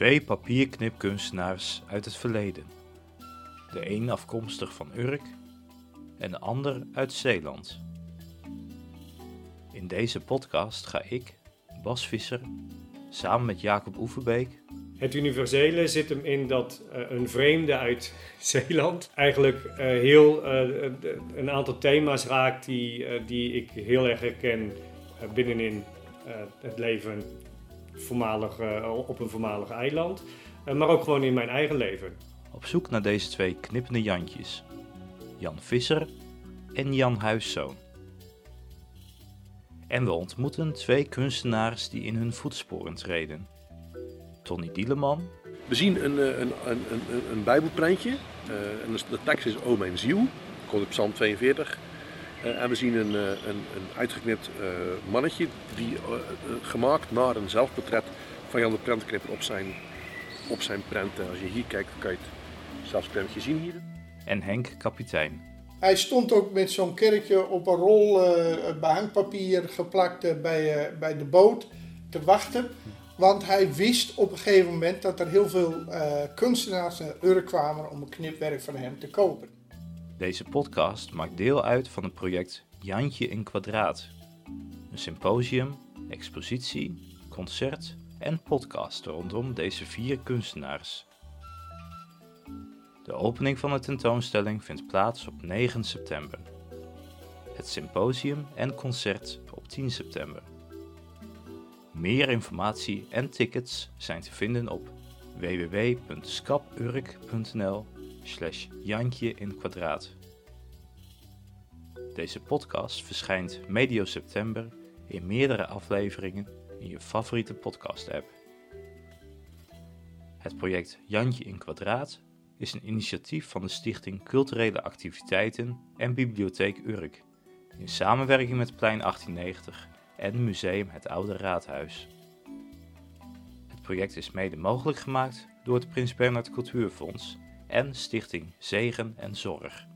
Twee papierknipkunstenaars uit het verleden. De een afkomstig van Urk en de ander uit Zeeland. In deze podcast ga ik, Bas Visser, samen met Jacob Oeverbeek Het universele zit hem in dat eh, een vreemde uit Zeeland eigenlijk eh, heel eh, een aantal thema's raakt die, die ik heel erg herken binnenin het leven voormalig, eh, op een voormalig eiland, eh, maar ook gewoon in mijn eigen leven. op zoek naar deze twee knippende Jantjes. Jan Visser en Jan Huiszoon. En we ontmoeten twee kunstenaars die in hun voetsporen treden. Tony Dieleman We zien een, eh, een, een, een, een- een bijbelprentje. eh, en de, de tekst is O mijn ziel. Komt op Psalm 42. Eh, en we zien een, eh, een, een uitgeknipt eh, mannetje. Die, gemaakt naar een zelfportret van Jan de Prentknipper op zijn, op zijn prent. En als je hier kijkt, dan kan je het zelfs beetje zien hier. en Henk Kapitein. Hij stond ook met zo'n kerkje op een rol eh, behangpapier geplakt bij, eh, bij de boot te wachten. Want hij wist op een gegeven moment dat er heel veel eh, kunstenaars naar Urk kwamen om een knipwerk van hem te kopen. Deze podcast maakt deel uit van het project Jantje in Kwadraat. Een symposium, expositie, concert en podcast rondom deze vier kunstenaars. De opening van de tentoonstelling vindt plaats op 9 september. Het symposium en concert op 10 september. Meer informatie en tickets zijn te vinden op www.skapurk.nl slash Jantje in kwadraat. Deze podcast verschijnt medio september in meerdere afleveringen in je favoriete podcast-app. Het project Jantje in kwadraat is een initiatief van de Stichting Culturele Activiteiten en Bibliotheek Urk in samenwerking met Plein 1890 en Museum Het Oude Raadhuis. Het project is mede mogelijk gemaakt door het Prins Bernhard Cultuurfonds en Stichting Zegen en Zorg.